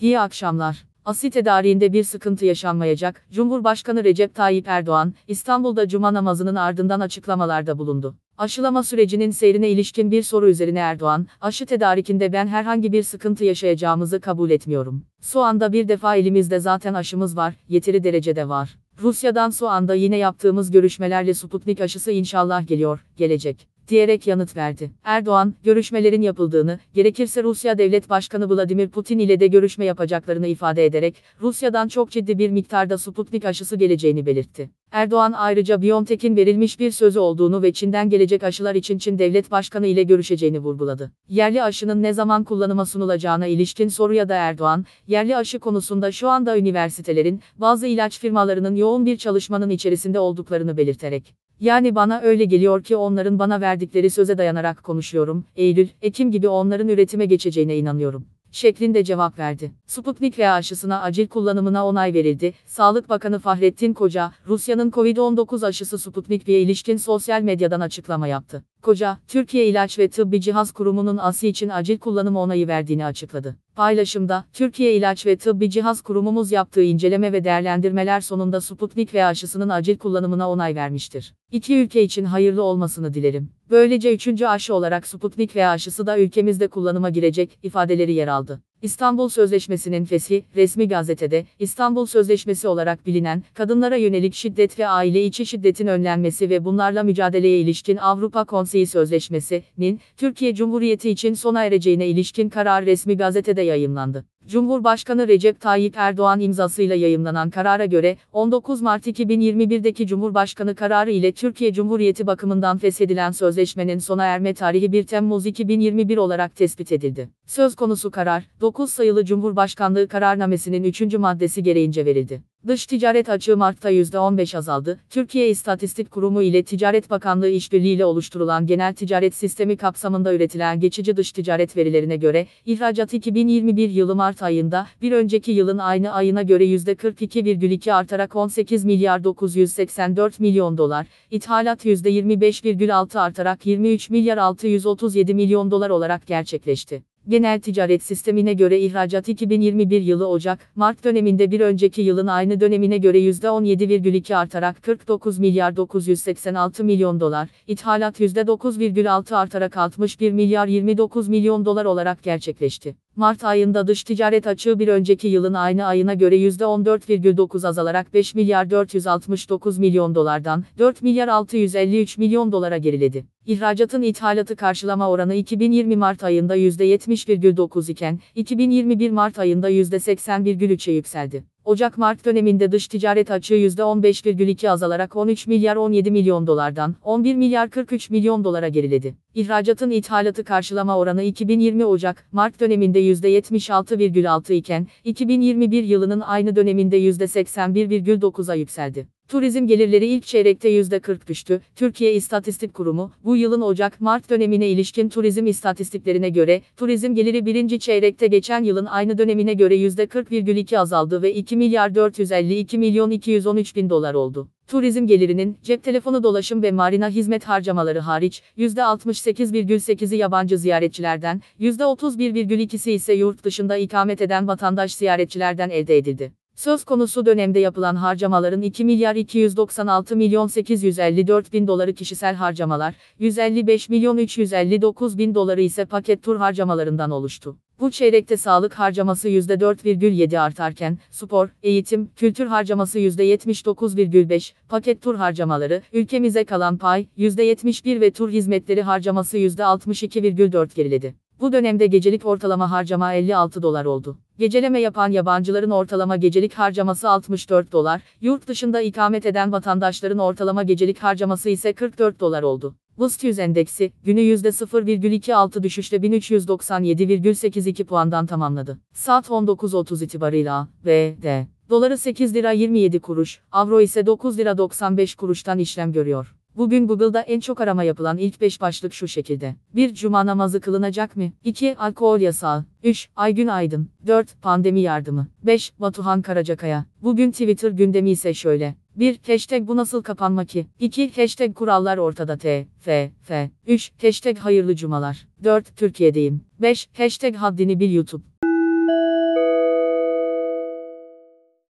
İyi akşamlar. Asit tedariğinde bir sıkıntı yaşanmayacak. Cumhurbaşkanı Recep Tayyip Erdoğan, İstanbul'da cuma namazının ardından açıklamalarda bulundu. Aşılama sürecinin seyrine ilişkin bir soru üzerine Erdoğan, aşı tedarikinde ben herhangi bir sıkıntı yaşayacağımızı kabul etmiyorum. Soğanda bir defa elimizde zaten aşımız var, yeteri derecede var. Rusya'dan Soğan'da yine yaptığımız görüşmelerle Sputnik aşısı inşallah geliyor, gelecek diyerek yanıt verdi. Erdoğan, görüşmelerin yapıldığını, gerekirse Rusya Devlet Başkanı Vladimir Putin ile de görüşme yapacaklarını ifade ederek, Rusya'dan çok ciddi bir miktarda Sputnik aşısı geleceğini belirtti. Erdoğan ayrıca BioNTech'in verilmiş bir sözü olduğunu ve Çin'den gelecek aşılar için Çin Devlet Başkanı ile görüşeceğini vurguladı. Yerli aşının ne zaman kullanıma sunulacağına ilişkin soruya da Erdoğan, yerli aşı konusunda şu anda üniversitelerin, bazı ilaç firmalarının yoğun bir çalışmanın içerisinde olduklarını belirterek, yani bana öyle geliyor ki onların bana verdikleri söze dayanarak konuşuyorum. Eylül, Ekim gibi onların üretime geçeceğine inanıyorum şeklinde cevap verdi. Sputnik V aşısına acil kullanımına onay verildi. Sağlık Bakanı Fahrettin Koca, Rusya'nın Covid-19 aşısı Sputnik V'ye ilişkin sosyal medyadan açıklama yaptı. Koca, Türkiye İlaç ve Tıbbi Cihaz Kurumu'nun ASI için acil kullanım onayı verdiğini açıkladı. Paylaşımda, Türkiye İlaç ve Tıbbi Cihaz Kurumumuz yaptığı inceleme ve değerlendirmeler sonunda Sputnik V aşısının acil kullanımına onay vermiştir. İki ülke için hayırlı olmasını dilerim. Böylece üçüncü aşı olarak Sputnik V aşısı da ülkemizde kullanıma girecek, ifadeleri yer aldı. İstanbul Sözleşmesi'nin feshi, resmi gazetede, İstanbul Sözleşmesi olarak bilinen, kadınlara yönelik şiddet ve aile içi şiddetin önlenmesi ve bunlarla mücadeleye ilişkin Avrupa Konseyi Sözleşmesi'nin, Türkiye Cumhuriyeti için sona ereceğine ilişkin karar resmi gazetede yayımlandı. Cumhurbaşkanı Recep Tayyip Erdoğan imzasıyla yayımlanan karara göre, 19 Mart 2021'deki Cumhurbaşkanı kararı ile Türkiye Cumhuriyeti bakımından feshedilen sözleşmenin sona erme tarihi 1 Temmuz 2021 olarak tespit edildi. Söz konusu karar, 9 sayılı Cumhurbaşkanlığı kararnamesinin 3. maddesi gereğince verildi. Dış ticaret açığı Mart'ta %15 azaldı. Türkiye İstatistik Kurumu ile Ticaret Bakanlığı işbirliğiyle oluşturulan genel ticaret sistemi kapsamında üretilen geçici dış ticaret verilerine göre, ihracat 2021 yılı Mart ayında, bir önceki yılın aynı ayına göre %42,2 artarak 18 milyar 984 milyon dolar, ithalat %25,6 artarak 23 milyar 637 milyon dolar olarak gerçekleşti. Genel ticaret sistemine göre ihracat 2021 yılı Ocak-Mart döneminde bir önceki yılın aynı dönemine göre %17,2 artarak 49 milyar 986 milyon dolar, ithalat %9,6 artarak 61 milyar 29 milyon dolar olarak gerçekleşti. Mart ayında dış ticaret açığı bir önceki yılın aynı ayına göre %14,9 azalarak 5 milyar 469 milyon dolardan 4 milyar 653 milyon dolara geriledi. İhracatın ithalatı karşılama oranı 2020 Mart ayında %70,9 iken, 2021 Mart ayında %80,3'e yükseldi. Ocak-Mart döneminde dış ticaret açığı %15,2 azalarak 13 milyar 17 milyon dolardan 11 milyar 43 milyon dolara geriledi. İhracatın ithalatı karşılama oranı 2020 Ocak-Mart döneminde %76,6 iken, 2021 yılının aynı döneminde %81,9'a yükseldi. Turizm gelirleri ilk çeyrekte %40 düştü. Türkiye İstatistik Kurumu, bu yılın Ocak-Mart dönemine ilişkin turizm istatistiklerine göre, turizm geliri birinci çeyrekte geçen yılın aynı dönemine göre %40,2 azaldı ve 2 milyar 452 milyon 213 bin dolar oldu. Turizm gelirinin, cep telefonu dolaşım ve marina hizmet harcamaları hariç, %68,8'i yabancı ziyaretçilerden, %31,2'si ise yurt dışında ikamet eden vatandaş ziyaretçilerden elde edildi. Söz konusu dönemde yapılan harcamaların 2 milyar 296 milyon 854 bin doları kişisel harcamalar, 155 milyon 359 bin doları ise paket tur harcamalarından oluştu. Bu çeyrekte sağlık harcaması %4,7 artarken, spor, eğitim, kültür harcaması %79,5, paket tur harcamaları, ülkemize kalan pay, %71 ve tur hizmetleri harcaması %62,4 geriledi. Bu dönemde gecelik ortalama harcama 56 dolar oldu. Geceleme yapan yabancıların ortalama gecelik harcaması 64 dolar, yurt dışında ikamet eden vatandaşların ortalama gecelik harcaması ise 44 dolar oldu. BIST 100 endeksi, günü %0,26 düşüşle 1397,82 puandan tamamladı. Saat 19.30 itibarıyla, VD, doları 8 lira 27 kuruş, avro ise 9 lira 95 kuruştan işlem görüyor. Bugün Google'da en çok arama yapılan ilk 5 başlık şu şekilde. 1. Cuma namazı kılınacak mı? 2. Alkol yasağı. 3. Aygün Aydın. 4. Pandemi yardımı. 5. Batuhan Karacakaya. Bugün Twitter gündemi ise şöyle. 1. Hashtag bu nasıl kapanma ki? 2. Hashtag kurallar ortada T, F, F. 3. Hashtag hayırlı cumalar. 4. Türkiye'deyim. 5. Hashtag haddini bil YouTube.